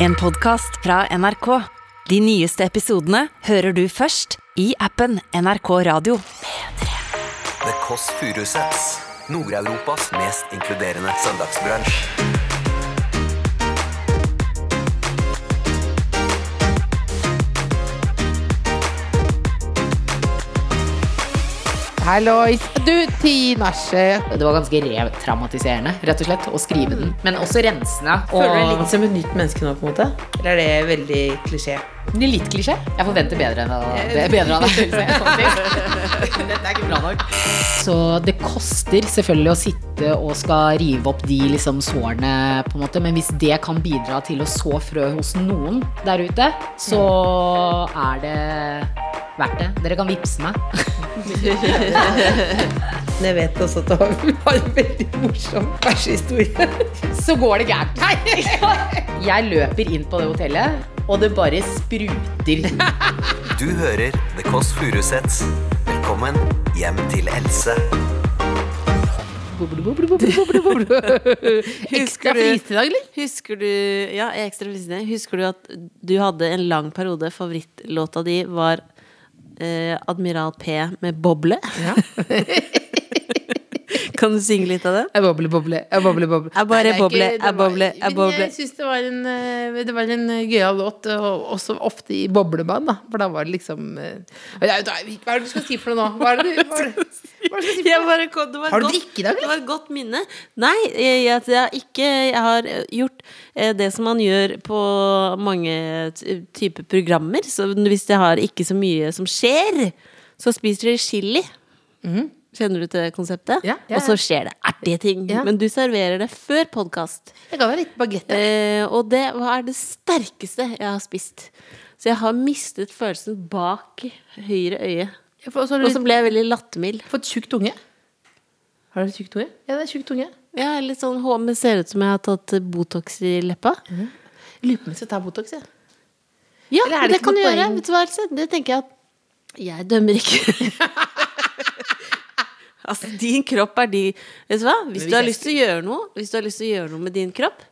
En podkast fra NRK. De nyeste episodene hører du først i appen NRK Radio. The Kåss Furuseths. Nord-Europas mest inkluderende søndagsbransj. Hallois. Du, Tinasje. Det var ganske retraumatiserende, rett og slett, å skrive den. Men også rensende. Føler du deg litt som et nytt menneske nå, på en måte? Eller er det veldig klisjé? det er litt klisjé. Jeg forventer bedre enn det er bedre av deg. Dette er ikke bra nok. Så det koster selvfølgelig å sitte og skal rive opp de liksom sårene, på en måte. Men hvis det kan bidra til å så frø hos noen der ute, så er det verdt det. Dere kan vippse meg. Men jeg vet også at du har en veldig morsom bæsjehistorie. så går det gærent. Jeg løper inn på det hotellet, og det bare spruter. Du hører The Kåss Furuseths. Velkommen hjem til Else. Ekstra flis i dag, eller? Husker du Ja, ekstra flisende. Husker du at du hadde en lang periode Favorittlåta di var eh, Admiral P med Boble? kan du synge litt av det? Jeg boble, boble, jeg boble, boble. Jeg bare Nei, boble, ikke- jeg boble, jeg Men boble. Jeg syns det var en, eh, det var en eh, gøyal låt, og også ofte i bobleband, da. For da var det liksom eh, Hva er det du skal si for noe nå? Hva er det du, hva er det, hva er det du skal si for noe? kom- Har du godt- drikke i dag, Det var et godt minne. Nei, jeg, jeg, jeg har ikke Jeg har gjort det som man gjør på mange typer programmer. Så hvis det har ikke så mye som skjer, så spiser de chili. Kjenner du til det konseptet? Ja, Ja, ja, Og så skjer det artige ting. Ja. Men du serverer det før podkast. Jeg ga meg litt bagett. Eh, og det var det sterkeste jeg har spist. Så jeg har mistet følelsen bak høyre øye. Og så har Og så ble jeg veldig lattermild. fått tjukk tunge. Har du tjukk tunge? Ja, det er tjukk tunge. Ja, litt sånn HM ser ut som jeg har tatt Botox i leppa. Jeg lurer på om jeg skal ta Botox, jeg. Ja, det det, kan du gjøre. Vet du hva, Else? Det tenker jeg at Jeg dømmer ikke. altså, din kropp er din Vet du hva? Hvis hvis du har jeg lyst til å gjøre noe Hvis du har lyst til å gjøre noe med din kropp,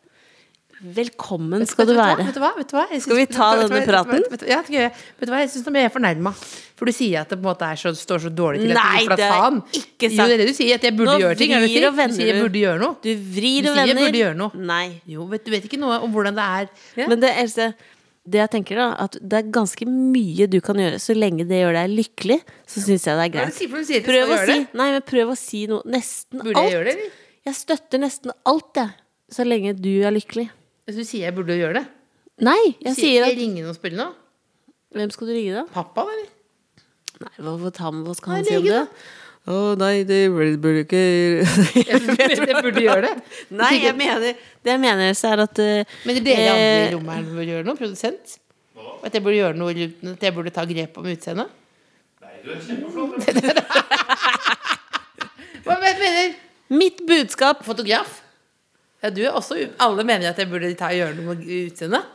velkommen skal du være. Vet du hva? Vet du hva? Jeg Skal vi ta vet denne Vet praten? Vet ja, vet du hva? Jeg syns jeg er fornærma. For du sier at det på en måte så, står så dårlig til. Nei, du- det er faen. ikke Jo, sant. det er det du sier. At jeg burde Nå gjøre ting. Du og sier? vender Du sier jeg burde gjøre noe. Du vrir Du sier jeg burde gjøre noe. Nei. Jo, vet, du vet ikke noe om hvordan det er. Ja. Men det, Else, det jeg tenker da, at det er ganske mye du kan gjøre. Så lenge det gjør deg lykkelig, så syns jeg det er Hva er det greit. du sier for du sier Prøv å si, nei, men prøv å si noe. Nesten Burde alt. jeg gjøre det, eller? Jeg støtter nesten alt, jeg. Så lenge du er lykkelig. Så du sier jeg burde gjøre det? Nei, jeg Sier, sier at jeg ringe noen og spille noe? Hvem skal du ringe, da? Pappa, eller? Nei, hva, hva, hva skal han si om det? det? Å nei, det burde ikke jeg burde gjøre det. Nei, jeg mener Det jeg mener så er at uh, Men dere andre i eh, rommet her burde gjøre noe? Produsent? At jeg burde gjøre noe At jeg burde ta grep om utseendet? Nei, du er kjempeflott. Hva mener Mitt budskap Fotograf? Ja, du er også Alle mener at jeg burde ta, gjøre noe med utseendet.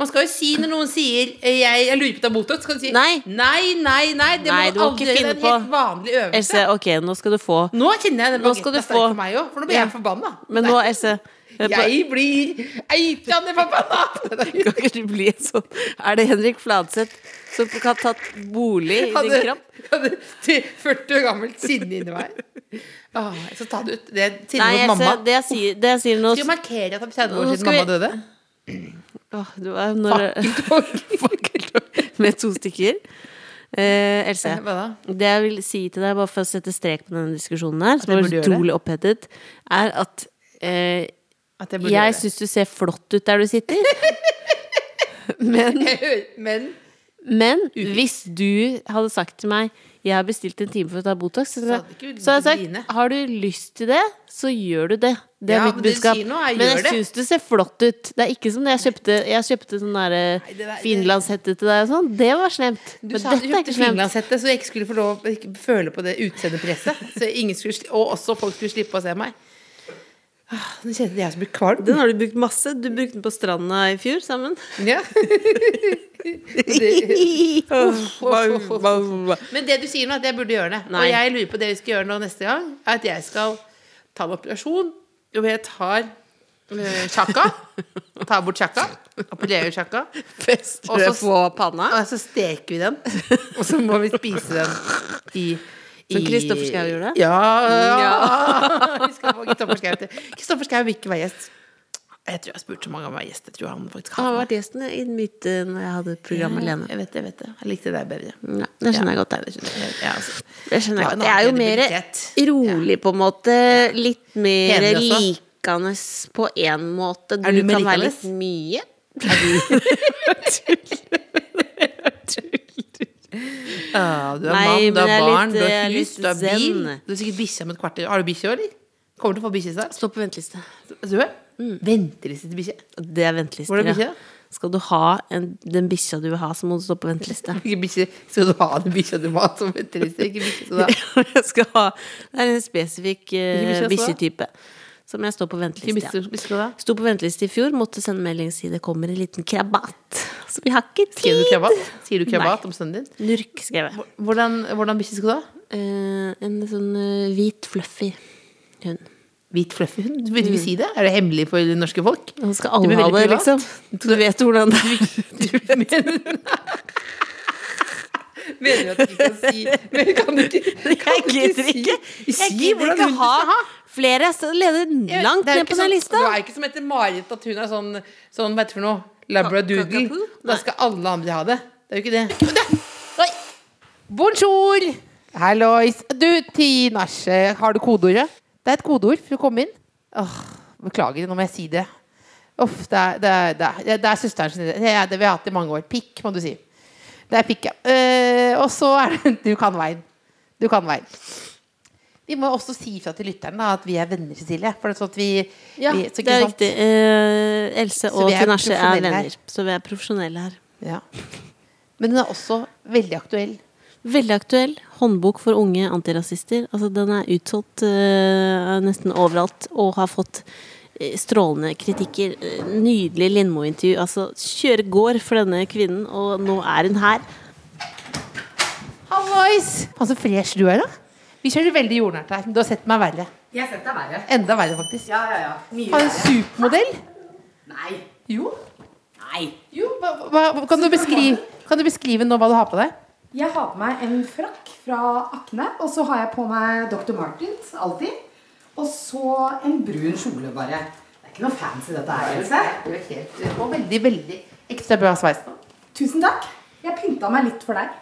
Man skal jo si når noen sier eh, 'jeg, jeg lurer på ta Botox', skal du si Nei. nei, nei. nei det Nei, må du aldri gjøre. Det er en helt vanlig øvelse. Else, ok, nå skal du få Nå kjenner jeg den bagetten er sterk for meg òg, for nå blir Ja. jeg forbanna. Men nå, Else Jeg blir eitende forbanna! Kan ikke du bli sånn Er det Henrik Fladseth som har tatt bolig i din kram? kropp? hadde til 40 år gammelt sinne inni meg. Åh, så ta det ut. Det sinnet mot mamma. det jeg sier, det jeg sier nå Skal vi markere at er 30 år siden mamma døde? Åh, du er når Fakkeltog med to stykker. Eh, Else, Hva da? det jeg vil si til deg, bare for å sette strek på denne diskusjonen her, som er utrolig opphetet, er at eh, At jeg jeg syns du ser flott ut der du sitter. Men Men Men hvis du hadde sagt til meg jeg har bestilt en time for å ta Botox, så, du så jeg har å sagt har du lyst til det, så gjør du det. Det er Ja, mitt det budskap. nå er, Men jeg det. syns du ser flott ut. Det er ikke som det jeg kjøpte Jeg kjøpte sånn der Nei, det der- finlandshette til deg og sånn. Det var slemt. du Men sa dette du kjøpte finlandshette, så jeg ikke skulle få lov å føle på det utseendepresset. Så ingen skulle, sli- og også folk skulle slippe å se meg. Ah, Nå kjente jeg som blir kvalm. Den har du brukt masse. Du brukte den på stranda i fjor sammen. Ja. Men det du sier nå, at jeg burde gjøre det. Nei. Og jeg lurer på det vi skal gjøre nå neste gang, er at jeg skal ta en operasjon hvor jeg tar eh, chakka. Ta bort chakka. Appellerer chakka. Fester Og det så- på panna. Og så steker vi den. Og så må vi spise den i Som Kristoffer skal gjøre? Ja. ja. Vi skal Kristoffer Schau. Kristoffer Schau vil ikke være gjest. Jeg tror jeg har spurt så mange om å være gjest. Jeg tror han faktisk Han har vært gjesten i mitt eh, når jeg hadde program alene. Jeg vet det, jeg vet det. Jeg likte deg bedre. Ja, det skjønner jeg godt. Det skjønner jeg. Ja, altså. Det skjønner jeg Ja, godt. Jeg er jo mer rolig, på en måte. Litt mer likende på én måte. Du, Er du mer kan være litt mye. Ja, du er Nei, mann, du har er barn, litt- du har er hus, du har bil. Du har sikkert bikkje om et kvarter. Har du bikkje òg, eller? Kommer til å få bikkje snart? Stå på venteliste. Du er? Venteliste til bikkje? Det er ventelister. Hvordan ja. Skal du ha en, den bikkja du vil ha, så må du stå på venteliste. Ikke. Skal du ha den bikkja du må ha som venteliste? Ikke bikkje du ha. Jeg skal ha Det er en spesifikk uh, bikkje bikkjetype som jeg står på venteliste. bikkje Ja. bikkje. Sto på venteliste i fjor, måtte sende melding si det kommer en liten krabat. Så vi har ikke Sier du krabat? Sier du krabat om sønnen din? Nurk, skrev jeg. Hvordan, hvordan bikkje skal du ha? Eh, en sånn uh, hvit, fluffy hund. Hvit fluffy hund? Vil du si det? Er det hemmelig for det norske folk? Nå skal alle ha det, liksom. Du vet hvordan det er. Du Mener du at du kan si Men kan du ikke, kan du gidder si, ikke. Jeg gidder ikke ha flere. Jeg leder langt ned på den sånn- lista. Du er ikke som heter Marit at hun er sånn, sånn vet du for noe, labradoodle. Da skal alle andre ha det. Det er jo ikke det. Oi. Bonjour! Hallois. Du, Tinasje, har du kodeordet? Det er et kodeord for å komme inn. Åh, beklager, nå må jeg si det. Uff, det er, det er, det er, det er søsteren sin. Det er det vi har hatt i mange år. Pikk, må du si. Det er pikk, ja. Uh, og så er det Du kan veien. Du kan veien. Vi må også si fra til lytterne da, at vi er venner, Cecilie. For det er sånn at vi, Ja, vi så det er sant? riktig. Uh, Else og vi er Tinashe er venner. her. Så vi er profesjonelle her. Ja. Men den er også veldig aktuell. Veldig aktuell. Håndbok for unge antirasister. Altså, den er utsolgt uh, nesten overalt og har fått eh, strålende kritikker. Eh, Nydelig Lindmo-intervju. Altså, kjøre gård for denne kvinnen, og nå er hun her. Hallois! Faen, så fresh du er, da. Vi kjører veldig jordnært her. Du har sett meg verre. Jeg har sett deg verre. Enda verre, faktisk. Ja, ja, ja. Mye Har en supermodell. Nei. Jo. Nei. jo. Hva, hva, kan, du beskrive, kan du beskrive nå hva du har på deg? Jeg har på meg en frakk fra Akne, og så har jeg på meg Dr. Martens, alltid. Og så en brun kjole, bare. Det er ikke noe fancy dette her, Det er helt, og veldig, veldig ekstra bra sveis nå. Tusen takk. Jeg pynta meg litt for deg.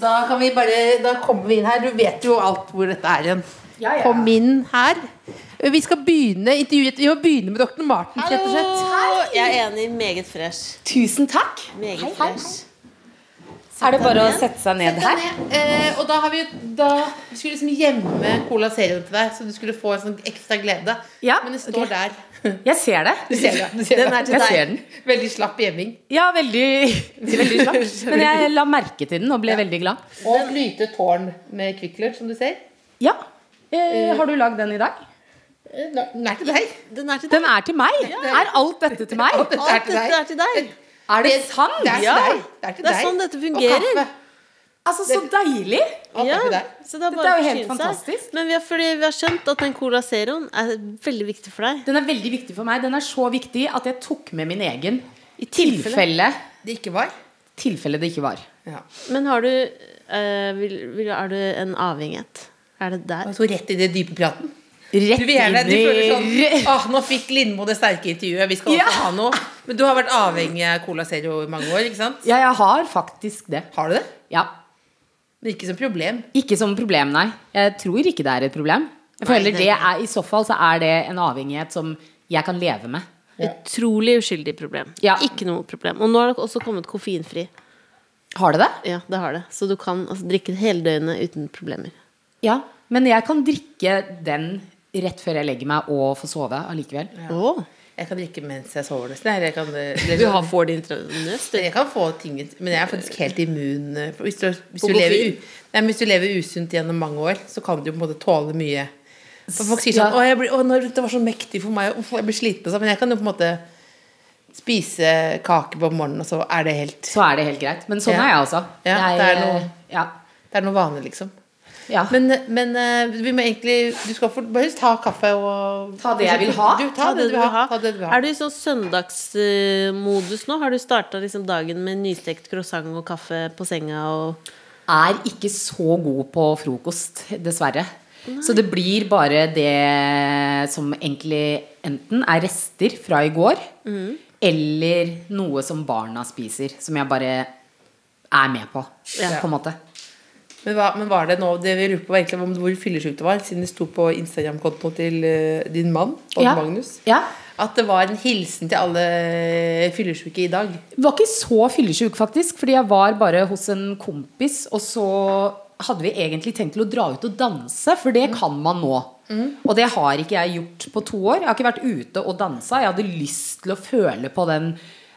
Da kan vi bare, da kommer vi inn her. Du vet jo alt hvor dette er igjen. Ja, ja. Kom inn her. Vi skal begynne intervjuet Vi må begynne med dr. Og slett. Jeg er enig. Meget fresh. Tusen takk. Meget fresh. Er det bare å sette seg ned her? Eh, og da har vi da, Vi skulle liksom gjemme Cola Zero til deg, så du skulle få en sånn ekstra glede. Ja, Men det står okay. der. Jeg ser det. Du ser det. Du ser Den er til deg. ser den. Veldig slapp gjemming. Ja, veldig, veldig slapp. Men jeg la merke til den og ble veldig glad. Og lyte tårn med Kvikk Lunsj, som du ser. Ja. Eh, har du lagd den i dag? Eh, Den er til deg. Den er til deg. Den er til meg. Er alt dette til meg? Alt dette er til deg. Er det. Det sant? Det er Ja. deg. Det er til Det er deg. sånn dette Og fungerer. kaffe. Altså, så deilig. Ja, så det er Dette er jo helt seg. fantastisk. Men vi har, fordi vi har skjønt at den Cola Zeroen er veldig viktig for deg. Den er veldig viktig for meg. Den er så viktig at jeg tok med min egen i tilfelle. tilfelle, Det ikke var. tilfelle det ikke var. Ja. Men har du eh, vil, vil, Er du en avhengighet? Er det der? Og så rett i det dype praten. Rett Du vil gjerne, du inn i- føler sånn Åh, nå fikk Lindmo det sterke intervjuet, vi skal også Ja. ha noe. Men du har vært avhengig av Cola Zero i mange år, ikke sant? Ja, jeg har faktisk det. Har du det? Ja. Men ikke som problem. Ikke som problem, nei. Jeg tror ikke det er et problem. Jeg føler nei, det er I så fall så er det en avhengighet som jeg kan leve med. Utrolig uskyldig problem. Ja. Ikke noe problem. Og nå har det også kommet koffeinfri. Har det det? Ja, det har det. Så du kan altså, drikke hele døgnet uten problemer. Ja. Men jeg kan drikke den rett før jeg legger meg og får sove allikevel. Åh. Jeg kan drikke mens jeg sover nesten. Jeg kan, det, Du har får det intravenøst? jeg kan få ting Men jeg er faktisk helt immun eh, Hvis du, hvis du, lever, nei, hvis du lever usunt gjennom mange år, så kan du jo på en måte tåle mye. For folk sier sånn Ja. Å, jeg blir, å nå, det var så mektig for meg. Uff, jeg blir sliten. sånn». Men jeg kan jo på en måte spise kake på morgenen, og så er det helt Så er det helt greit. Men sånn Ja. er jeg også. Ja, jeg, det er noe- ja. Det er noe vanlig, liksom. Ja. Men, men eh, vi må egentlig Du skal få, bare ta kaffe og Ta det jeg vil ha. Du, ta, det du vil ha. Ta det du vil ha. Er du i sånn søndagsmodus nå? Har du starta liksom dagen med nystekt croissant og kaffe på senga og er ikke så god på frokost, dessverre. Så det blir bare det som egentlig enten er rester fra i går, eller noe som barna spiser, som jeg bare er med på, Ja. på en måte. Men, hva, men var det nå Det vi lurte på egentlig om hvor fyllesyk du var, siden det sto på Instagram-kontoen til eh, din mann, Odd Ja. Magnus. Ja. At det var en hilsen til alle fyllesyke i dag. Var ikke så fyllesyk, faktisk, fordi jeg var bare hos en kompis, og så hadde vi egentlig tenkt til å dra ut og danse, for det kan man nå. Og det har ikke jeg gjort på to år. Jeg har ikke vært ute og dansa. Jeg hadde lyst til å føle på den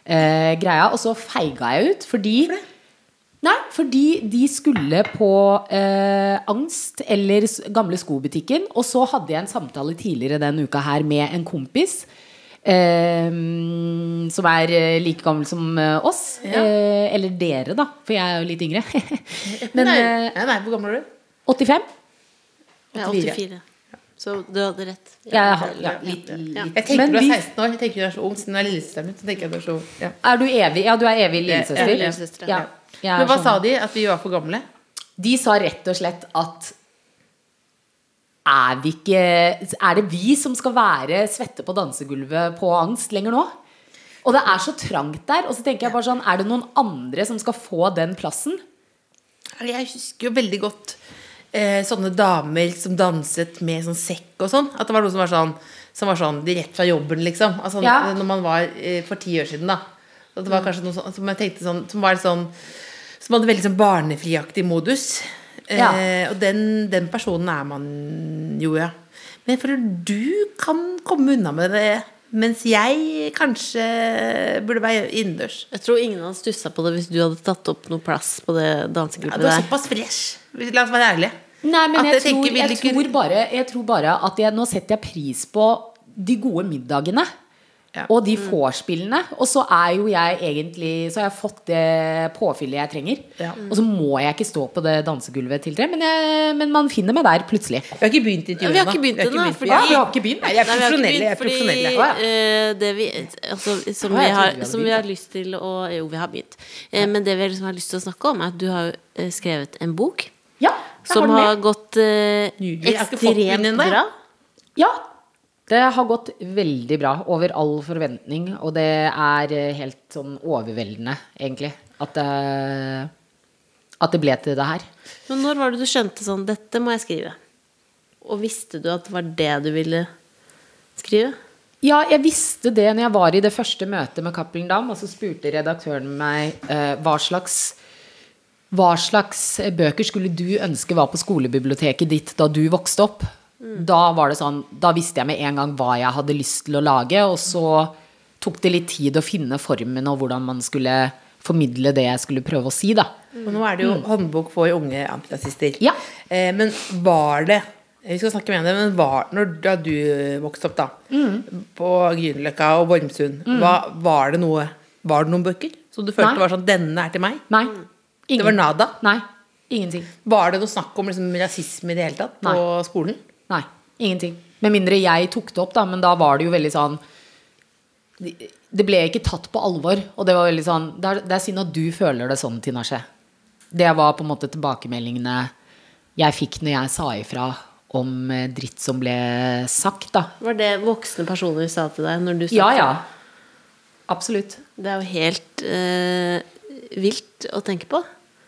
eh, greia, og så feiga jeg ut fordi Nei, fordi de skulle på eh, Angst eller gamle skobutikken. Og så hadde jeg en samtale tidligere den uka her med en kompis. Eh, som er eh, like gammel som oss. oss. Eh, eller dere, da, for jeg er jo litt yngre. Men nei, eh, nei, nei, hvor gammel er du? 85? Ja, 84. Så du hadde rett. Jeg har ja, litt, litt. Jeg tenker Men du er 16 år. Jeg tenker du er så ung Siden du er lillesøsteren min. Så jeg du er så. Ja. er du evig? Ja, du er evig Ja, lillesøster. Men hva sånn- sa de? At vi var for gamle? De sa rett og slett at er vi ikke Er det vi som skal være svette på dansegulvet på angst lenger nå? Og det er så trangt der. Og så tenker jeg bare sånn Er det noen andre som skal få den plassen? Jeg husker jo veldig godt eh, sånne damer som danset med sånn sekk og sånn. At det var noe som var sånn, som var sånn rett fra jobben, liksom. Altså, Ja. Når man var eh, for ti år siden, da. At det var kanskje noe sånt, som jeg tenkte sånn Som var sånn Som hadde veldig sånn barnefriaktig modus. Eh, Og den, den personen er man jo, ja. Men jeg føler du kan komme unna med det, mens jeg kanskje burde være innendørs. Jeg tror ingen hadde stussa på det hvis du hadde tatt opp noe plass på det Ja, dansegulvet du er såpass fresh. La oss være ærlige. Nei, men jeg, jeg tror, jeg, tror bare, jeg tror bare at nå setter jeg pris på de gode middagene. Ja. Og de vorspielene. Og så er jo jeg egentlig Så har jeg fått det påfyllet jeg trenger. Ja. Og så må jeg ikke stå på det dansegulvet til tre, men, jeg, men man finner meg der plutselig. Vi har ikke begynt intervjuet Vi har ikke begynt ennå, fordi- Ja, vi har ikke begynt. Nei, jeg er Nei, vi profesjonell. Er begynt, fordi, profesjonell. eh, det vi, altså, som, vi har, vi som vi har lyst til å Jo, vi har begynt. Eh, men det vi liksom har lyst til å snakke om, er at du har eh, skrevet en bok Ja, jeg som har har gått eh, den ekstremt bra. Ja, det har gått veldig bra. Over all forventning. Og det er eh, helt sånn overveldende, egentlig. At det, at det ble til det her. Men når var det du skjønte sånn Dette må jeg skrive? Og visste du at det var det du ville skrive? Ja, jeg visste det når jeg var i det første møtet med Cappelen Dam, og så spurte redaktøren meg eh, hva slags hva slags bøker skulle du ønske var på skolebiblioteket ditt da du vokste opp? Da var det sånn, da visste jeg med en gang hva jeg hadde lyst til å lage, og så tok det litt tid å finne formen og hvordan man skulle formidle det jeg skulle prøve å si, da. Og nå er det jo håndbok for unge antirasister. Ja. Eh, men var det Vi skal snakke mer om det, men var, når, da du vokste opp, da, på Grünerløkka og Vormsund, mm. var det noe Var det noen bøker som du følte Nei. var sånn Denne er til meg? Nei. Det var nada? Nei. Ingenting. Var det noe snakk om liksom, rasisme i det hele tatt på Nei. skolen? Nei, ingenting. Med mindre jeg tok det opp, da, men da var det jo veldig sånn Det ble ikke tatt på alvor. Og det var veldig sånn Det er, det er synd at du føler det sånn, Tinashe. Det var på en måte tilbakemeldingene jeg fikk når jeg sa ifra om eh, dritt som ble sagt, da. Var det voksne personer sa til deg når du sa Ja, ja. Absolutt. Det er jo helt øh, vilt å tenke på.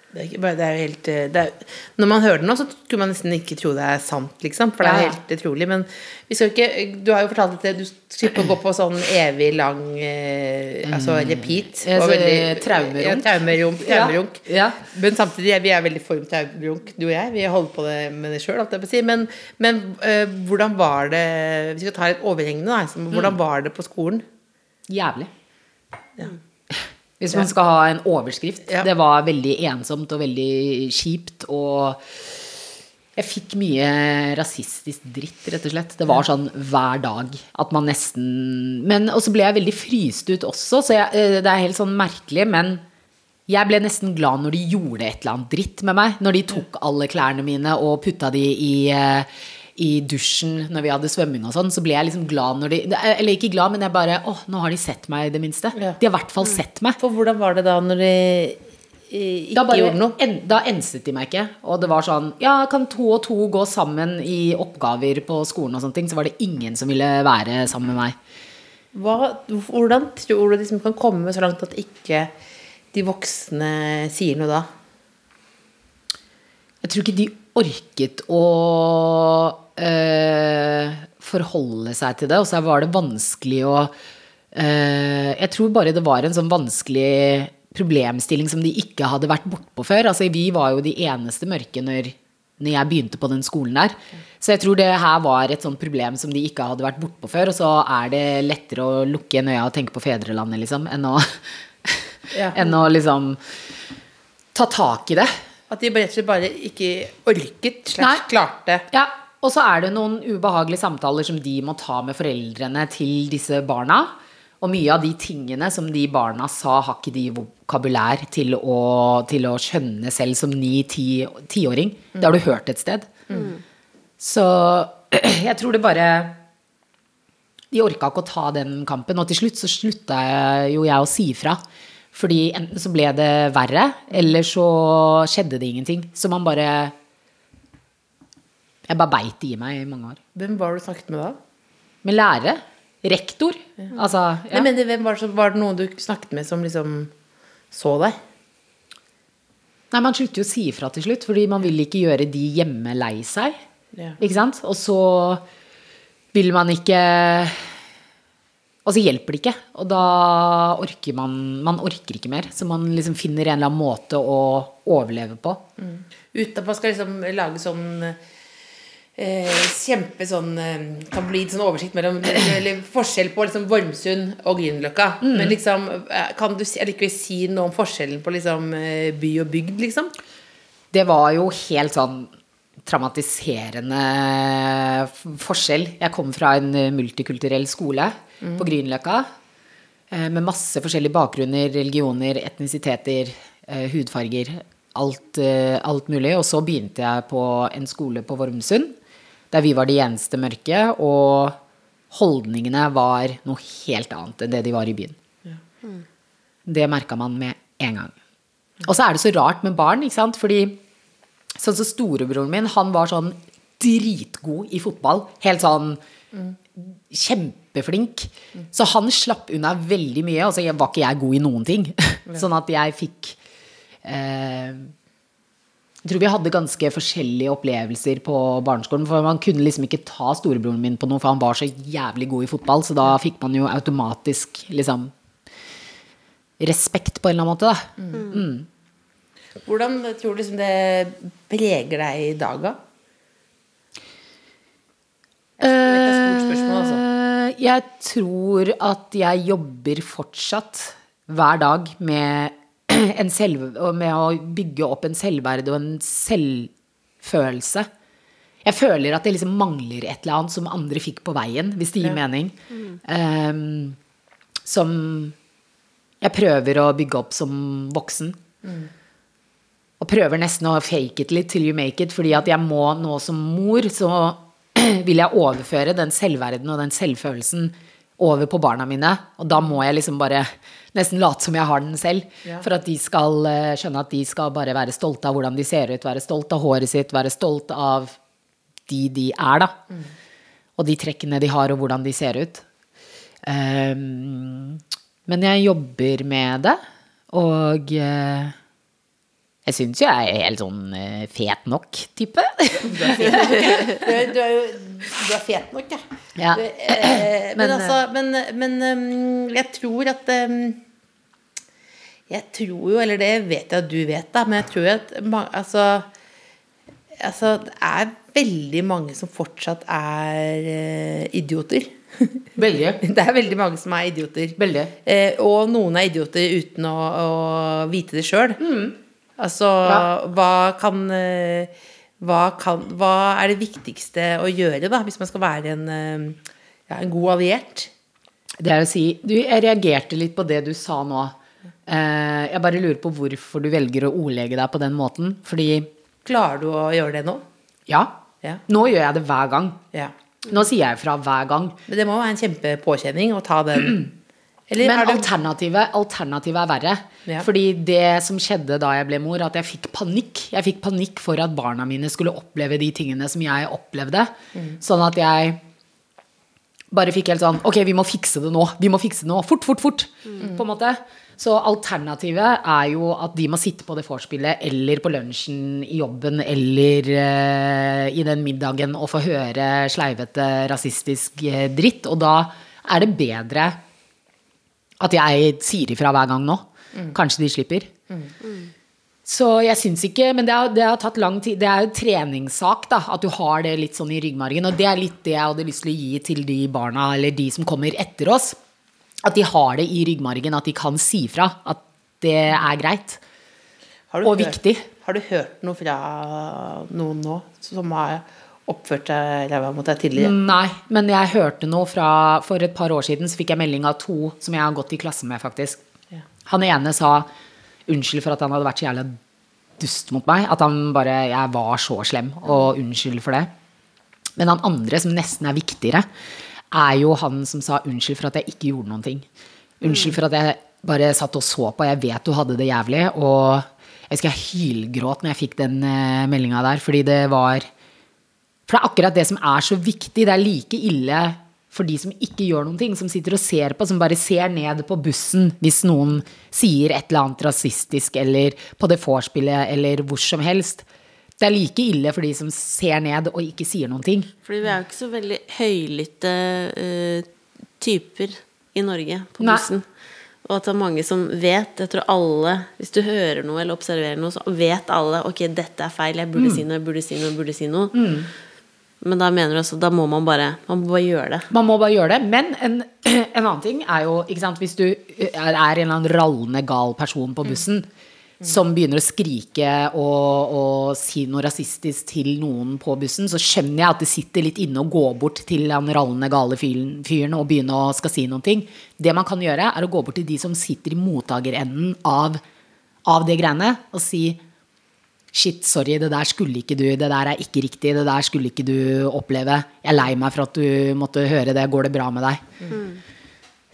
Det er, bare, det er jo helt eh, det er, Når man hører det nå, så skulle man nesten ikke tro det er sant, liksom. For det er Ja, ja. helt utrolig. Men vi skal ikke Du har jo fortalt at du slipper å gå på sånn evig lang eh, Altså repeat. Mm. ser veldig- traumerunk. Ja, traumerunk. traumerunk. Ja. Men samtidig vi er veldig for traumerunk, du og jeg. Vi holder på det med det sjøl, si. Men, men eh, hvordan var det Vi skal ta litt overhengende, da. liksom, Hvordan var det på skolen? Jævlig. Hvis man skal ha en overskrift. Ja. Det var veldig ensomt og veldig kjipt. Og jeg fikk mye rasistisk dritt, rett og slett. Det var sånn hver dag at man nesten Men Og så ble jeg veldig fryst ut også, så jeg, eh, det er helt sånn merkelig, men Jeg ble nesten glad når de gjorde et eller annet dritt med meg. Når de tok alle klærne mine og putta de i, eh, i dusjen når vi hadde svømming og sånn, så ble jeg liksom glad når de Eller ikke glad, men jeg bare Å, nå har de sett meg, i det minste. Ja. De har i hvert fall sett meg. For hvordan var det da når de ikke Da, bare, gjorde noe? en, da enset de meg ikke. Og det var sånn Ja, kan to og to gå sammen i oppgaver på skolen og sånne ting? Så var det ingen som ville være sammen med meg. Hva, hvordan tror du de liksom kan komme så langt at ikke de voksne sier noe da? Jeg tror ikke de orket å øh, forholde seg til det, og så var det vanskelig å eh, Jeg tror bare det var en sånn vanskelig problemstilling som de ikke hadde vært bortpå før. Altså, vi var jo de eneste mørke når, når jeg begynte på den skolen der. Så jeg tror det her var et sånt problem som de ikke hadde vært bortpå før, og så er det lettere å lukke igjen øya og tenke på fedrelandet, liksom, enn å, Ja. enn å liksom ta tak i det. At de rett og slett bare ikke orket, slags klarte. Ja, og så er det noen ubehagelige samtaler som de må ta med foreldrene til disse barna. Og mye av de tingene som de barna sa, har ikke de vokabulær til å, til å skjønne selv som ni-tiåring. Det har du hørt et sted. Så jeg tror det bare De orka ikke å ta den kampen, og til slutt så slutta jo jeg å si fra. Fordi enten så ble det verre, eller så skjedde det ingenting. Så man bare Jeg bare beit det i meg i mange år. Hvem var det du snakket med da? Med lærere. Rektor. Altså ja. Nei, men det, hvem var, det, var det noen du snakket med som liksom så deg? Nei, man slutter jo å si ifra til slutt, fordi man vil ikke gjøre de hjemme lei seg. Ja. Ikke sant? Og så vil man ikke Og så hjelper det ikke. Og da orker man Man orker ikke mer. Så man liksom finner en eller annen måte å overleve på. Uten at man skal liksom lage sånn eh, kjempe sånn eh, tabloid sånn oversikt mellom eller forskjell på liksom Vormsund og Grünerløkka. Men liksom, eh, kan du allikevel si noe om forskjellen på liksom eh, by og bygd, liksom? Det var jo helt sånn traumatiserende forskjell. Jeg kom fra en eh, multikulturell skole på Grünerløkka. eh, Med masse forskjellige bakgrunner, religioner, etnisiteter, eh, hudfarger. Alt, eh, alt mulig. Og så begynte jeg på en skole på Vormsund, der vi var de eneste mørke. Og holdningene var noe helt annet enn det de var i byen. Det merka man med en gang. Og så er det så rart med barn, ikke sant? Fordi sånn som storebroren min, han var sånn dritgod i fotball. Helt sånn kjempeflink. Så han slapp unna veldig mye, og så var ikke jeg god i noen ting. Sånn at jeg fikk eh, Jeg tror vi hadde ganske forskjellige opplevelser på barneskolen. For man kunne liksom ikke ta storebroren min på noe, for han var så jævlig god i fotball. Så da fikk man jo automatisk liksom respekt på en eller annen måte, da. Hvordan tror du liksom det preger deg i dag, da? Jeg vet det er et stort spørsmål, altså. Eh, Jeg tror at jeg jobber fortsatt hver dag med, selv, med å bygge opp en selvverd og en selvfølelse. Jeg føler at det liksom mangler et eller annet som andre fikk på veien, hvis det gir mening. Ehm, som jeg prøver å bygge opp som voksen. Og prøver nesten å fake it litt til you make it, fordi at jeg må nå som mor, så vil jeg overføre den selvverden og den selvfølelsen over på barna mine. Og da må jeg liksom bare nesten late som jeg har den selv. For at de skal eh, skjønne at de skal bare være stolte av hvordan de ser ut, være stolt av håret sitt, være stolt av de de er, da. Og de trekkene de har, og hvordan de ser ut. Um, men jeg jobber med det, og eh, jeg syns jo jeg er helt sånn eh, fet nok type. Du er, du er jo du er fet nok, ja. Ja. Du, eh, men, Men, altså, men, men um, jeg tror at um, Jeg tror jo, eller det vet jeg at du vet, da, men jeg tror at altså, altså Det er veldig mange som fortsatt er eh, idioter. Veldig. Det er veldig mange som er idioter. Veldig. Eh, og noen er idioter uten å, å vite det sjøl. Altså, Ja. hva kan eh, hva, kan hva er det viktigste å gjøre, da, hvis man skal være en, eh, ja, en god alliert? Det er å si du, Jeg reagerte litt på det du sa nå. Eh, jeg bare lurer på hvorfor du velger å ordlegge deg på den måten. Fordi Klarer du å gjøre det nå? ja, Ja. nå gjør jeg det hver gang. Ja. Nå sier jeg fra hver gang. Men det må være en kjempepåkjenning å ta den Eller Men er det alternativet, alternativet er verre. Ja. Fordi det som skjedde da jeg ble mor, at jeg fikk panikk. Jeg fikk panikk for at barna mine skulle oppleve de tingene som jeg opplevde. Mm. Sånn at jeg bare fikk helt sånn Ok, vi må fikse det nå. Vi må fikse det nå. Fort, fort, fort. Mm. På en måte. Så alternativet er jo at de må sitte på det vorspielet eller på lunsjen i jobben eller uh, i den middagen og få høre sleivete rasistisk eh, dritt. Og da er det bedre at jeg sier ifra hver gang nå. Kanskje de slipper. Så jeg syns ikke Men det har, det har tatt lang tid. Det er jo treningssak, da. At du har det litt sånn i ryggmargen. Og det er litt det jeg hadde lyst til å gi til de barna, eller de som kommer etter oss. At de har det i ryggmargen, at de kan si fra. At det er greit. Og hørt- viktig. Har du hørt noe fra noen nå som har oppført deg ræva mot deg tidligere? Nei, men jeg hørte noe fra For et par år siden så fikk jeg melding av to som jeg har gått i klasse med, faktisk. Ja. Han ene sa unnskyld for at han hadde vært så jævla dust mot meg. At han bare Jeg var så slem, og unnskyld for det. Men han andre, som nesten er viktigere, er jo han som sa unnskyld for at jeg ikke gjorde noen ting. Unnskyld for at jeg bare satt og så på. Jeg vet du hadde det jævlig. Og jeg husker jeg hylgråt når jeg fikk den uh, meldinga der, fordi det var For det er akkurat det som er så viktig. Det er like ille for de som ikke gjør noen ting, som sitter og ser på, som bare ser ned på bussen hvis noen sier et eller annet rasistisk, eller på det vorspielet, eller hvor som helst. Det er like ille for de som ser ned og ikke sier noen ting. Fordi vi er jo ikke så veldig høylytte uh, typer i Norge på Nei. bussen. Og at det er mange som vet. Jeg tror alle, hvis du hører noe eller observerer noe, så vet alle ok, dette er feil, jeg burde si noe, jeg burde si noe, jeg burde si noe. Men da mener du også, da må man bare, man må bare gjøre det. Man må bare gjøre det. Men en, en annen ting er jo ikke sant, Hvis du er en eller annen rallende gal person på bussen som begynner å skrike og, og si noe rasistisk til noen på bussen, så skjønner jeg at det sitter litt inne å gå bort til den rallende gale fyren og begynne å skal si noen ting. Det man kan gjøre, er å gå bort til de som sitter i mottakerenden av, av det greiene, og si Shit, sorry, det der skulle ikke du, det der er ikke riktig, det der skulle ikke du oppleve. Jeg er lei meg for at du måtte høre det, går det bra med deg?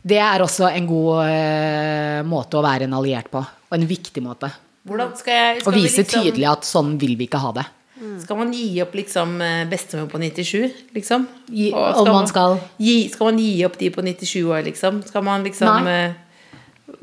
Det er også en god uh, måte å være en alliert på, og en viktig måte. Hvordan skal jeg skal Å vise liksom- tydelig at sånn vil vi ikke ha det. Skal man gi opp liksom eh, bestemor på 97, liksom? Gi- om man skal- gi, Skal man gi opp de på 97 år, liksom? Skal man liksom Nei.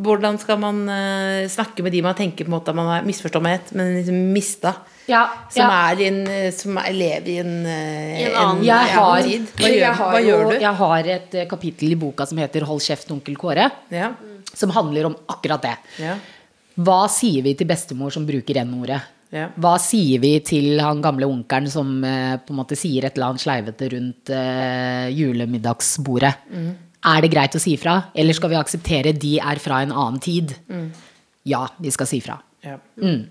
Hvordan skal man uh, snakke med de man tenker på en måte at man har misforstått med ett, men liksom mista? Ja, Som, ja. er en, eh, som er, lever i en, eh, I en annen- Jeg har, tid. Hva jeg gjør, har hva jo, gjør du? Jeg har et kapittel i boka som heter 'Hold kjeft, onkel Kåre', Ja, som handler om akkurat det. ja, Hva sier vi til bestemor som bruker N-ordet? ja. Hva sier vi til han gamle onkelen som eh, på en måte sier et eller annet sleivete rundt eh, julemiddagsbordet? Er det greit å si fra, eller skal vi akseptere de er fra en annen tid? Ja, vi skal si fra. ja. Mm.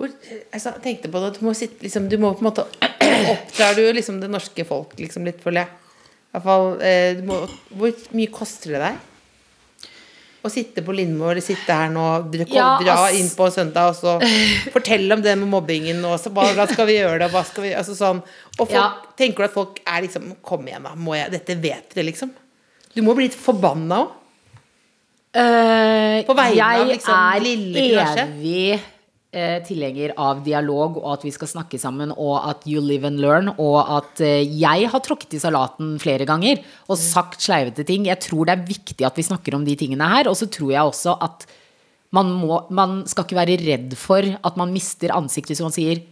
Hvor, altså, jeg tenkte på det, du må, sitte, liksom, du må på en måte Oppdrar du liksom det norske folk liksom litt, føler jeg. Hvert fall, eh, du må, hvor mye koster det deg? Å sitte på Lindmo eller sitte her nå, dra, Ja, dra inn på søndag og så fortelle om det med mobbingen og så, bare, hva skal vi gjøre da? Hva skal vi, altså sånn. Og folk, Ja. tenker du at folk er liksom Kom igjen, da. Må jeg, dette vet dere, liksom. Du må bli litt forbanna òg. Eh, På vegne av, liksom, er Jeg er evig eh, tilhenger av dialog, og at vi skal snakke sammen, og at you live and learn, og at eh, jeg har tråkket i salaten flere ganger og sagt sleivete ting. Jeg tror det er viktig at vi snakker om de tingene her, og så tror jeg også at man, må, man skal ikke være redd for at man mister ansiktet hvis man sier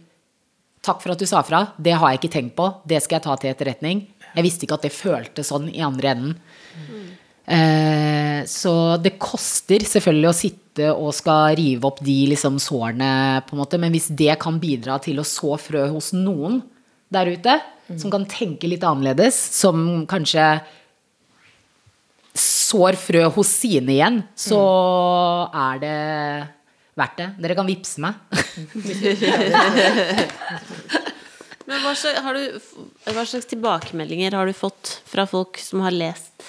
Takk for at du sa fra. Det har jeg ikke tenkt på. Det skal jeg ta til etterretning. Jeg visste ikke at det føltes sånn i andre enden. Eh, så det koster selvfølgelig å sitte og skal rive opp de liksom sårene, på en måte. Men hvis det kan bidra til å så frø hos noen der ute, som kan tenke litt annerledes, som kanskje sår frø hos sine igjen, så er det verdt det. Dere kan vippse meg. Men hva slags, du, hva slags tilbakemeldinger har du fått fra folk som har lest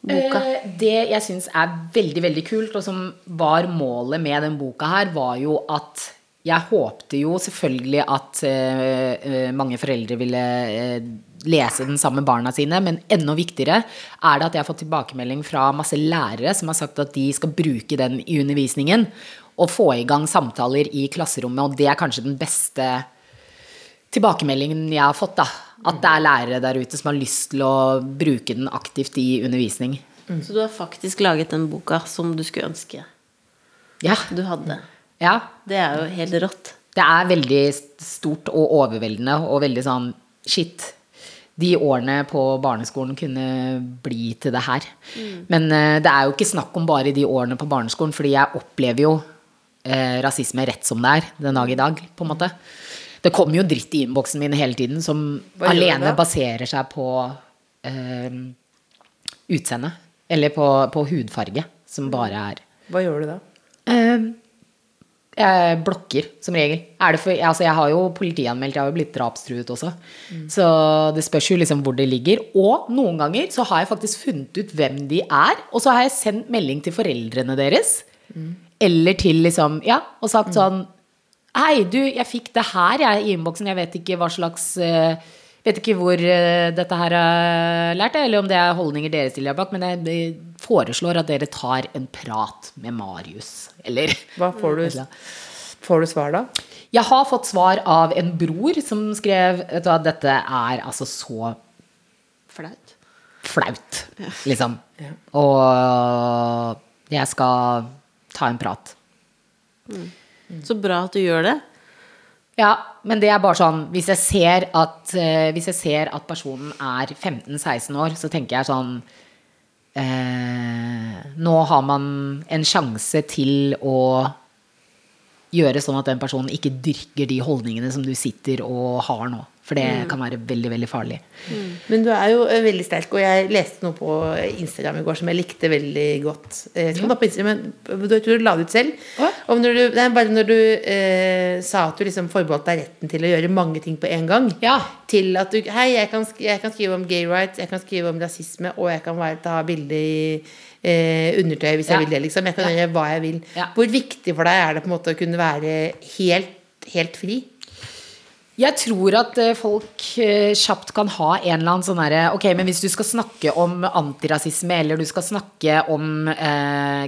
boka? Eh, Det jeg syns er veldig, veldig kult, og som var målet med den boka her, var jo at jeg håpte jo selvfølgelig at eh, eh, mange foreldre ville lese den sammen med barna sine, men enda viktigere er det at jeg har fått tilbakemelding fra masse lærere som har sagt at de skal bruke den i undervisningen, og få i gang samtaler i klasserommet, og det er kanskje den beste tilbakemeldingen jeg har fått, da. At det er lærere der ute som har lyst til å bruke den aktivt i undervisning. Så du har faktisk laget den boka som du skulle ønske Ja. du hadde. ja. Det er jo helt rått. Det er veldig stort og overveldende og veldig sånn shit. De årene på barneskolen kunne bli til det her. Men eh, det er jo ikke snakk om bare de årene på barneskolen, fordi jeg opplever jo eh, rasisme rett som det er den dag i dag, på en måte. Det kommer jo dritt i innboksen min hele tiden som alene baserer seg på eh, utseende. Eller på, på hudfarge, som bare er Hva gjør du da? Eh, jeg blokker, som regel. Det for, altså jeg har jo politianmeldt, jeg har jo blitt drapstruet også. Så det spørs jo liksom hvor det ligger. Og noen ganger så har jeg faktisk funnet ut hvem de er, og så har jeg sendt melding til foreldrene deres. Eller til liksom Ja, og sagt sånn Hei, du, jeg fikk det her jeg, i innboksen. Jeg vet ikke hva slags uh, Vet ikke hvor uh, dette her er lært, eller om det er holdninger dere stiller bak, men jeg eh, foreslår at dere tar en prat med Marius. Eller Hva får du, får du svar da? Jeg har fått svar av en bror som skrev Vet du hva, dette er altså så Flaut. flaut, liksom. Og jeg skal ta en prat. Så bra at du gjør det. Ja, men det er bare sånn Hvis jeg ser at, eh, hvis jeg ser at personen er 15-16 år, så tenker jeg sånn eh, Nå har man en sjanse til å gjøre sånn at den personen ikke dyrker de holdningene som du sitter og har nå. For det kan være veldig, veldig farlig. Men du er jo eh, veldig sterk, og jeg leste noe på Instagram i går som jeg likte veldig godt. Eh, Jeg skal ta på Instagram, men du, tror du la det ut selv. Om når du, nei, bare når du eh, sa at du liksom forbeholdt deg retten til å gjøre mange ting på en gang. Ja. Til at du Hei, jeg kan, jeg kan skrive om gay rights, jeg kan skrive om rasisme, og jeg kan være, ta bilde i eh, undertøy hvis Ja. jeg vil det, liksom. Jeg kan gjøre hva jeg vil. Ja. Hvor viktig for deg er det på en måte å kunne være helt, helt fri? Jeg tror at eh, folk eh, kjapt kan ha en eller annen sånn herre Ok, men hvis du skal snakke om antirasisme, eller du skal snakke om eh,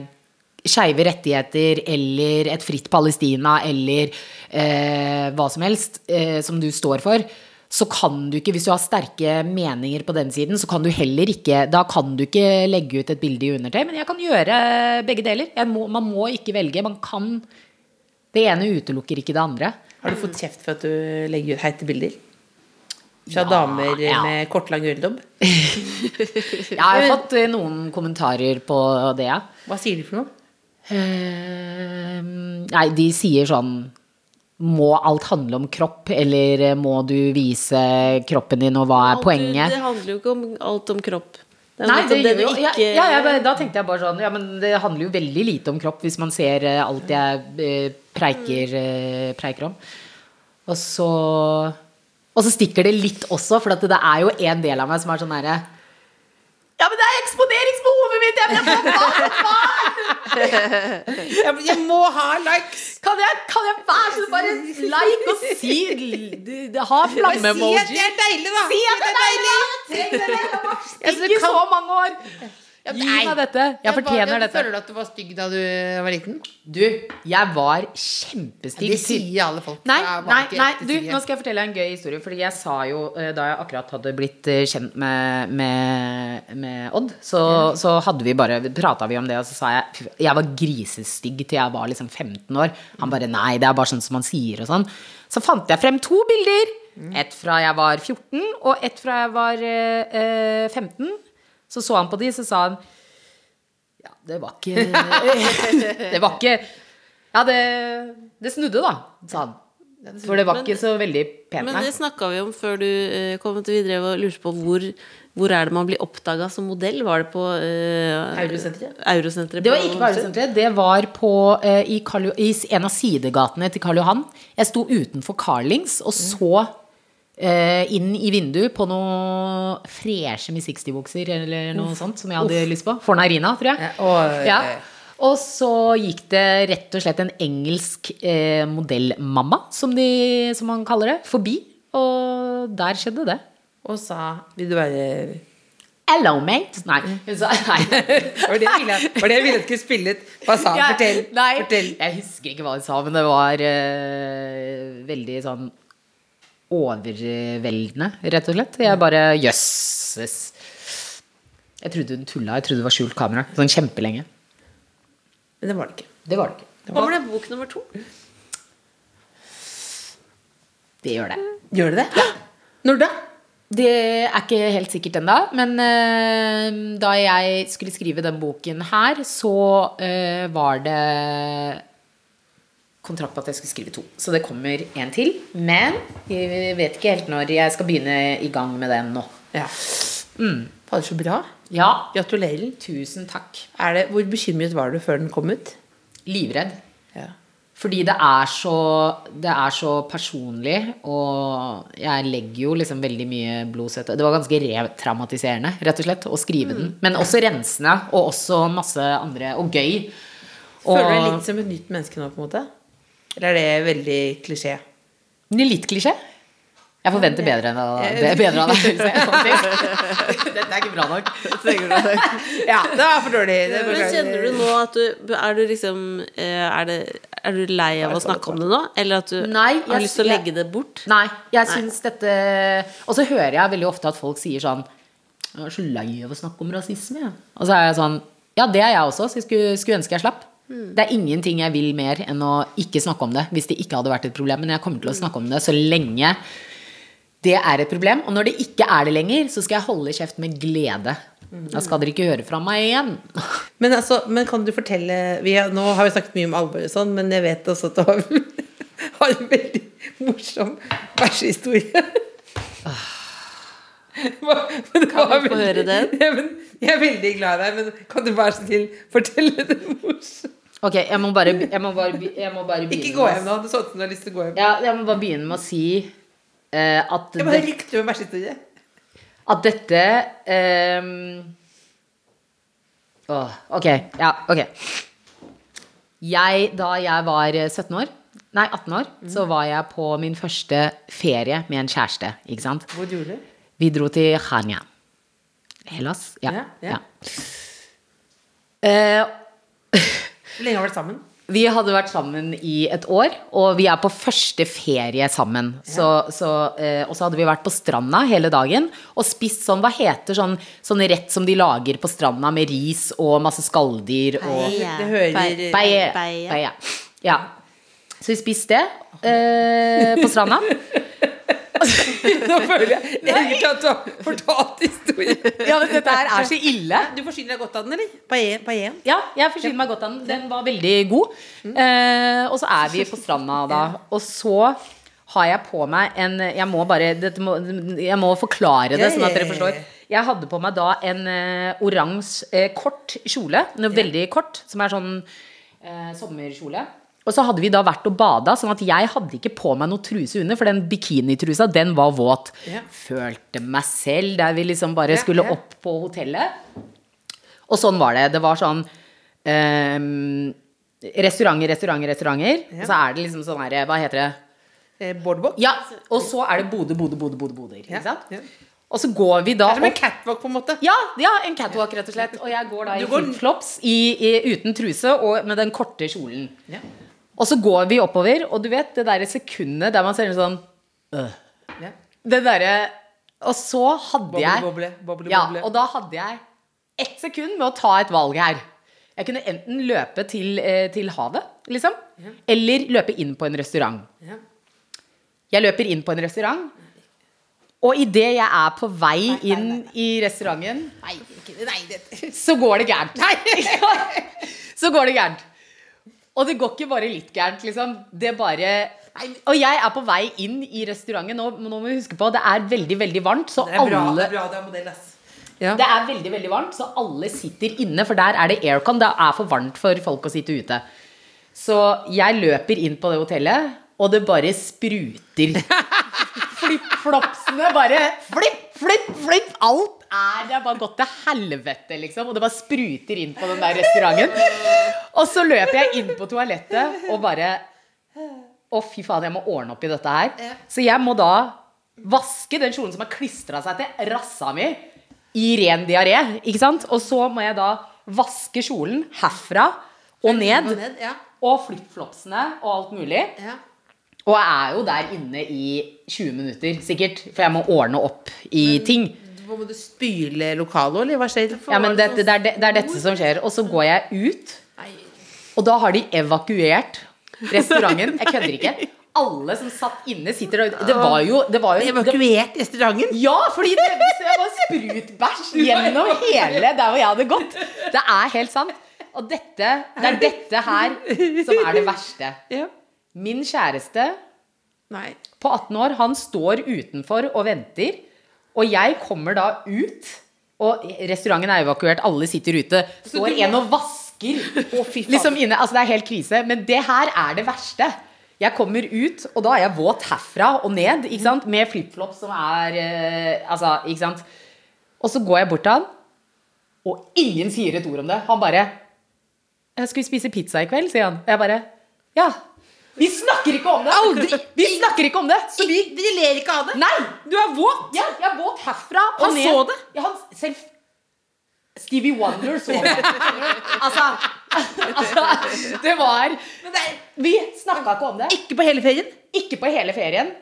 skeive rettigheter, eller et fritt Palestina, eller eh, hva som helst eh, som du står for, så kan du ikke, hvis du har sterke meninger på den siden, så kan du heller ikke Da kan du ikke legge ut et bilde i undertøy. Men jeg kan gjøre begge deler. Må, man må ikke velge. Man kan Det ene utelukker ikke det andre. Har du fått kjeft for at du legger ut heite bilder? Fra Ja, damer ja. med kortlang øredobb? Jeg har fått eh, noen kommentarer på det. Hva sier de for noe? Uh, nei, de sier sånn Må alt handle om kropp, eller eh, må du vise kroppen din, og hva er Alt- poenget? Det handler jo ikke om alt om kropp. Nei, det, det jo ja, ikke- ja, jeg bare- Da tenkte jeg bare sånn Ja, men det handler jo veldig lite om kropp hvis man ser alt jeg preiker, eh, preiker om. Og så Og så stikker det litt også, for det er jo en del av meg som er sånn herre Ja, men det er eksponeringsbehovet mitt! Jeg må ha Jeg, jeg må ha likes! Kan jeg, kan jeg være så bare like og si Ha flamme-emoji? Si at det er deilig, da! Si at det er deilig! Jeg trenger det! Jeg har i så mange år. Gi meg dette. Jeg fortjener dette. Føler du at du var stygg da du var liten? Du, jeg var kjempestygg. Det sier alle folk. Nei, nei, nei, du, nå skal jeg fortelle en gøy historie. Fordi jeg sa jo, eh, da jeg akkurat hadde blitt eh, kjent med, med, med Odd, så, så hadde vi bare, prata vi om det, og så sa jeg Jeg var grisestygg til jeg var liksom 15 år. Han bare nei, det er bare sånn som man sier og sånn. Så fant jeg frem to bilder. Et fra jeg var 14, og et fra jeg var eh, eh, 15. Så så han på de, så sa han Ja, det var ikke Det var ikke Ja, det, det snudde, da, sa han. For det var Men- ikke så veldig pent. Men det snakka vi om før du eh, kom til videre og lurte på hvor, hvor er det man blir oppdaga som modell? Var det på uh, Eurosenteret? Eurosenteret Det var ikke på Eurosenteret, det var på, uh, i, Karl, i en av sidegatene til Karl Johan. Jeg sto utenfor Carlings og så eh, inn i vinduet på noe freshe Miss 60-bukser eller noe sånt som jeg hadde lyst på. For Narina, tror jeg. Ja, og- Ja. Og så gikk det rett og slett en engelsk eh, modellmamma, som, de, som man kaller det, forbi. Og der skjedde det. Og sa Vil du være Hello, mate. Nei. Hun sa nei. Var det jeg ville, at skulle spille ut? Hva sa han? Jeg- Fortell. Fortell. jeg husker ikke hva hun sa, men det var uh, veldig sånn overveldende, rett og slett. Jeg bare Jøsses. Jeg trodde hun tulla. Jeg trodde det var skjult kamera. Sånn kjempelenge. Men det var det ikke. Det var det ikke. Kommer det bok nummer to? Det gjør det. Gjør det det? Når da? Det er ikke helt sikkert ennå, men uh, da jeg skulle skrive den boken her, så uh, var det kontrakt på at jeg skulle skrive to. Så det kommer en til. Men jeg vet ikke helt når jeg skal begynne i gang med den nå. Ja. Fader, så bra. Ja, Gratulerer. tusen takk. Er det, hvor bekymret var du før den kom ut? Livredd. Ja. Fordi det er så, det er så personlig, og jeg legger jo liksom veldig mye blod svette. Det var ganske retraumatiserende, rett og slett, å skrive den. Men også rensende, og også masse andre, og gøy. Føler du deg litt som et nytt menneske nå, på en måte? Eller er det veldig klisjé? Det er litt klisjé. Jeg forventer bedre enn av det. Bedre av deg. Dette er ikke bra nok. Ja, det var for dårlig. Det Men kjenner du nå at du Er du liksom eh, Er, det, er du lei av å snakke om det nå? Eller at du Nei, jeg- har lyst til å legge det bort? Nei, jeg syns dette Og så hører jeg veldig ofte at folk sier sånn Jeg er så lei av å snakke om rasisme, jeg. Og så er jeg sånn Ja, det er jeg også, så jeg skulle, skulle ønske jeg slapp. Det er ingenting jeg vil mer enn å ikke snakke om det hvis det ikke hadde vært et problem. Men jeg kommer til å snakke om det så lenge det er et problem. Og når det ikke er det lenger, så skal jeg holde kjeft med glede. Da skal dere ikke høre fra meg igjen. Men, altså, men kan du fortelle vi har, Nå har vi snakket mye om alvor og sånn, men jeg vet også at du har, har en veldig morsom bæsjehistorie. Men Kan vi få veldig- høre den? Ja, men jeg er veldig glad i deg, men kan du være så snill fortelle det morsomt? Ok, jeg må bare, jeg må bare, jeg må bare begynne Ikke gå hjem nå. Det så ut som du har lyst til å gå hjem. Ja, jeg må bare begynne med å si uh, at, Jeg bare rykte om bæsjehistorie. at dette um, åh, Ok, ja, ok. Jeg, da jeg var 17 år, nei 18 år, Mm. så var jeg på min første ferie med en kjæreste. Ikke sant? Hvor gjorde du? Vi dro til Chania. Hellas? Ja. Ja, ja. ja. Eh, Hvor lenge har dere vært sammen? Vi hadde vært sammen i et år, og vi er på første ferie sammen. Så, så, eh, og så hadde vi vært på stranda hele dagen og spist sånn, hva heter sånn, sånn rett som de lager på stranda med ris og masse skalldyr og. Det hører- Beie. Beie. Ja. Så vi spiste det eh, på stranda. Nå føler jeg egentlig at du har fortalt historien. Ja, men dette her er så ille. Du forsyner deg godt av den, eller? Paella? Ja, jeg forsyner meg godt av den. Den var veldig god. Eh, og så er vi på stranda da. Og så har jeg på meg en Jeg må bare dette må, Jeg må forklare det, sånn at dere forstår. Jeg hadde på meg da en uh, oransje, uh, kort kjole. Noe veldig kort, som er sånn uh, sommerkjole. Og så hadde vi da vært og bada, sånn at jeg hadde ikke på meg noe truse under, for den bikinitrusa, den var våt. Ja. Følte meg selv der vi liksom bare Ja, skulle opp på hotellet. Og sånn var det. Det var sånn eh, Restauranter, restauranter, restauranter. Og så er det liksom sånn her Hva heter det? Eh, Boardwalk? Ja, og så er det Bodø, Bodø, Bodø, Bodø. Bodø ikke sant? ja. Og så går vi da Det er som en catwalk, på en måte. ja, ja, en catwalk, rett og slett. Og jeg går da i flipflops uten truse og med den korte kjolen. Ja. Og så går vi oppover, og du vet det derre sekundet der man ser sånn Ja. Det derre Og så hadde Boble, jeg boble, boble, Ja, og da hadde jeg ett sekund med å ta et valg her. Jeg kunne enten løpe til, eh, til havet, liksom, eller løpe inn på en restaurant. Ja. Jeg løper inn på en restaurant, og idet jeg er på vei inn i restauranten, Nei, ikke, nei det, så går det gærent. så går det gærent. Og det går ikke bare litt gærent, liksom. Det bare Og jeg er på vei inn i restauranten. Nå, nå må vi huske på, det er veldig, veldig varmt, så det er bra, alle det er bra det er modell, ass. Ja. det er veldig veldig varmt, så alle sitter inne, for der er det aircon. Det er for varmt for folk å sitte ute. Så jeg løper inn på det hotellet, og det bare spruter Flippflopsene bare flipp, flipp, flipp. Alt er Det har bare gått til helvete, liksom. Og det bare spruter inn på den der restauranten. Og så løper jeg inn på toalettet og bare Å, fy faen, jeg må ordne opp i dette her. Så jeg må da vaske den kjolen som har klistra seg til rassa mi i ren diaré. Ikke sant? Og så må jeg da vaske kjolen herfra og ned. Og ned. Og flipflopsene og alt mulig. Ja. Og jeg er jo der inne i 20 minutter, sikkert. For jeg må ordne opp i ting. Må du spyle lokalet, eller hva skjer? Ja, men det, det, er, det er dette som skjer. Og så går jeg ut, og da har de evakuert restauranten. Jeg kødder ikke. Alle som satt inne, sitter og Det var jo, det var jo Evakuert restauranten? Ja, fordi det, det var sprutbæsj gjennom hele der hvor jeg hadde gått. Det er helt sant. Og dette, det er dette her som er det verste. Min kjæreste Nei. på 18 år, han står utenfor og venter. Og jeg kommer da ut, og restauranten er evakuert, alle sitter ute. Står en og vasker liksom inne. Altså, det er helt krise. Men det her er det verste. Jeg kommer ut, og da er jeg våt herfra og ned, ikke sant? med flipflops som er eh, Altså, ikke sant. Og så går jeg bort til han, og ingen sier et ord om det. Han bare «Eh, 'Skal vi spise pizza i kveld?' sier han. Og jeg bare Ja. Vi snakker ikke om det! Aldri. Vi snakker ikke om det! Så vi vi ler ikke av det? Nei! Du er våt! Ja, jeg er våt herfra og Han ned. så det? Ja, han selv Stevie Wonder så det. altså, altså Det var Vi snakka ikke om det. Ikke på hele ferien? Ikke på hele ferien.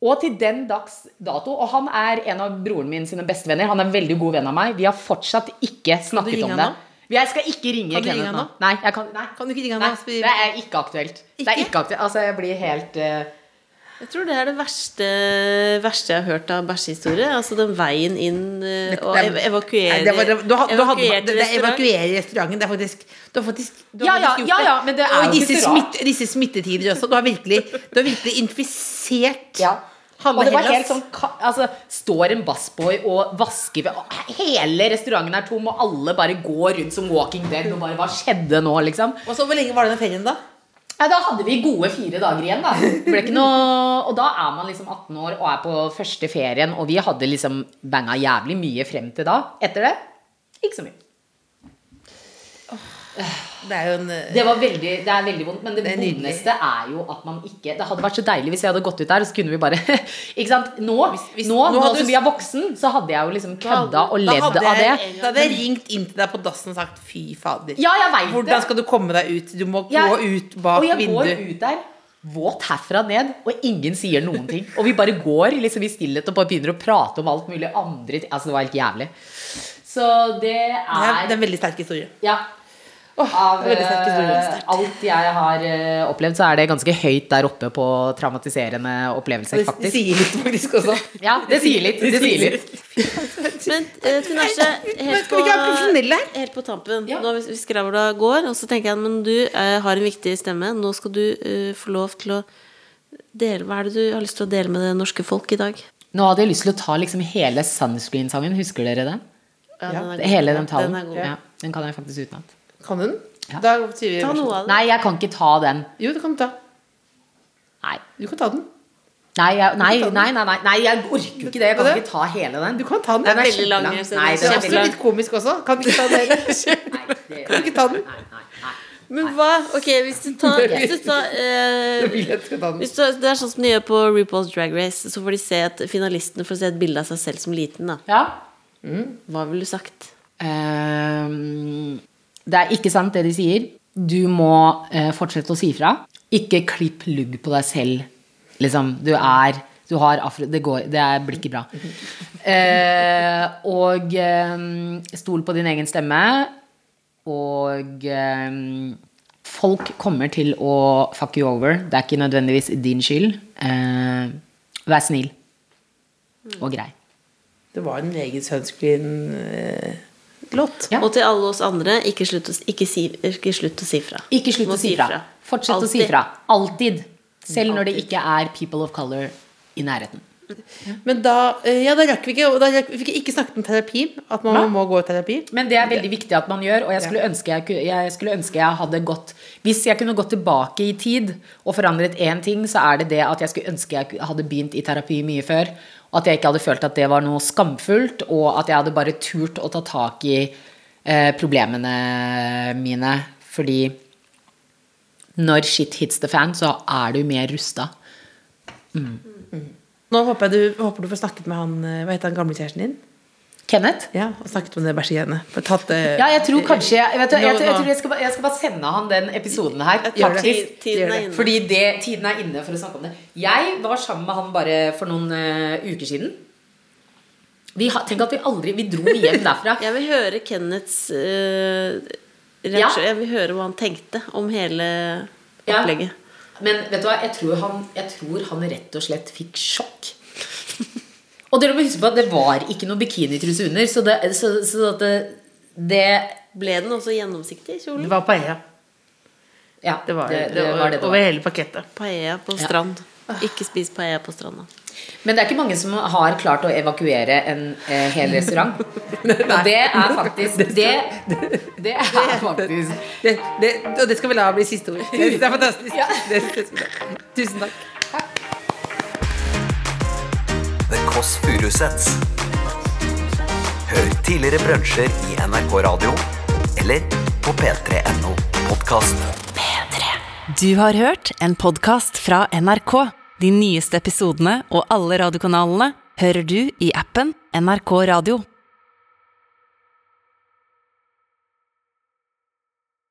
Og til den dags dato. Og han er en av broren min sine bestevenner. Han er veldig god venn av meg. Vi har fortsatt ikke snakket om han det. Jeg skal ikke ringe Kan du ringe Kenneth nå. nå? Nei, jeg kan, nei. Kan du ikke ringe han nei, og det er ikke aktuelt. Det er Ikke? ikke aktuelt. Altså, jeg blir helt uh... Jeg tror det er det verste, verste jeg har hørt av bæsjehistorie. Altså den veien inn uh, og ev evakuere Nei, det var- du har- du hadde- det- det restaurant. Evakuere restauranten. Det er faktisk Du har faktisk du Ja, har ja, faktisk gjort ja, det. ja, men det er Og i disse, ikke smitt, disse smittetider også. Du har virkelig, du har virkelig infisert Ja. Halve Og det var Hellas. helt sånn Altså, står en bassboy og vasker Hele restauranten er tom, og alle bare går rundt som Walking Dead og bare Hva skjedde nå, liksom? Og så Hvor lenge var denne ferien, da? Ja, da hadde vi gode fire dager igjen, da. Noe, og da er man liksom 18 år og er på første ferien, og vi hadde liksom banga jævlig mye frem til da. Etter det ikke så mye. Det er jo en eh, Det, var veldig, det er veldig vondt, men det, Det vondeste er jo at man ikke Det hadde vært så deilig hvis jeg hadde gått ut der, og så kunne vi bare Ikke sant? Nå, hvis- nå, nå nå, hadde som vi er voksen, så hadde jeg jo liksom kødda og ledd av det. da hadde jeg ringt inn til deg på dassen og sagt fy fader. Ja, jeg vet Hvordan det. skal du komme deg ut? Du må Jeg- gå ut bak og jeg går vinduet. ut der våt herfra ned, og ingen sier noen ting. Og vi bare går liksom i stillhet og bare begynner å prate om alt mulig andre. Altså, det var helt jævlig. Så det Det er, er det er en veldig sterk historie. Ja. Av eh, alt jeg har eh, opplevd, så er det ganske høyt der oppe på traumatiserende opplevelser, Det sier litt faktisk også. Ja, det sier litt. Det sier litt. Men uh, Tinashe, helt, på- helt på tampen Ja. Nå hvis skravla går, og så tenker jeg men du eh, har en viktig stemme. Nå skal du eh, få lov til å dele Hva er det du har lyst til å dele med det norske folk i dag? Nå hadde jeg lyst til å ta liksom hele Sunscreen-sangen. Husker dere det? Ja, den er god. Hele den talen. Den er god. Ja, den kan jeg faktisk utenat. Kan du den? Ja. Da sier vi Ta noe av den. Nei, jeg kan ikke ta den. Jo, det kan du ta. Nei. Du kan ta den. Nei, jeg, nei, nei, nei, nei, nei, jeg orker ikke det. Jeg kan ikke ta hele den. Du kan ta den. Den er veldig lang, Nei, den Det er også litt komisk også. Kan du ikke ta den? Kan du ikke ta den? Nei, nei, nei. Men hva Ok, hvis du tar, hvis du tar eh, at hvis du, Det er sånn som de gjør på RuPaul's Drag Race. Så får de se et, finalistene får se et bilde av seg selv som liten. da Ja. Hva ville du sagt? Ehm, det er ikke sant det de sier. Du må eh, fortsette å si fra. Ikke klipp lugg på deg selv. Liksom, du er Du har afro... Det, går, det er, blir ikke bra. Eh, og eh, stol på din egen stemme. Og ehm, folk kommer til å fuck you over. Det er ikke nødvendigvis din skyld. Eh, vær snill. Og grei. Det var en egen sunscreen-låt. Ja. Og til alle oss andre, ikke slutt å, ikke si, ikke slutt å si fra. Ikke slutt å si fra. Fortsett å si fra. Alltid. Selv når det ikke er people of color i nærheten. Men da, eh, ja, da rakk vi ikke da rakk, vi fikk ikke snakket om terapi. At man Hva? må gå i terapi. Men det er veldig viktig at man gjør, og jeg skulle, ønske jeg, jeg skulle ønske jeg hadde gått Hvis jeg kunne gått tilbake i tid og forandret én ting, så er det det at jeg skulle ønske jeg hadde begynt i terapi mye før. At jeg ikke hadde følt at det var noe skamfullt, og at jeg hadde bare turt å ta tak i eh, problemene mine. Fordi når shit hits the fan, så er du mer rusta. Nå håper, jeg du, håper du får snakket med han eh, Hva heter han gamle kjæresten din? Kenneth? Ja, og snakket om det bæsjegreiene. Ja, jeg tror kanskje Jeg, vet du, jeg, jeg, tror jeg, skal, jeg skal bare sende han den episoden her. Faktisk. Tiden er inne. Fordi det, tiden er inne for å snakke om det. Jeg var sammen med han bare for noen uh, uker siden. Vi tenk at vi aldri Vi dro hjem derfra. Jeg vil høre Kenneths uh, reaksjon. Jeg vil høre hva han tenkte om hele Ja. opplegget. Men vet du hva, jeg tror, han, jeg tror han rett og slett fikk sjokk. Og dere må huske på at det var ikke noe bikinitruse under, så det, så, så at det, det Ble den også gjennomsiktig, kjolen? Det var paella. Ja, Det var det, det, det, var det det over var. hele pakettet. Paella på Ja. Ikke spis paella på stranda. Men det er ikke mange som har klart å evakuere en eh, hel restaurant. Og det er faktisk Det, det er faktisk Det, det, og det skal vi la bli siste ord. Det er fantastisk. Det, det skal. Tusen takk. The Kåss Furuseths. Hør tidligere brunsjer i NRK Radio eller på p3.no podkast. Du har hørt en podkast fra NRK. De nyeste episodene og alle radiokanalene hører du i appen NRK Radio.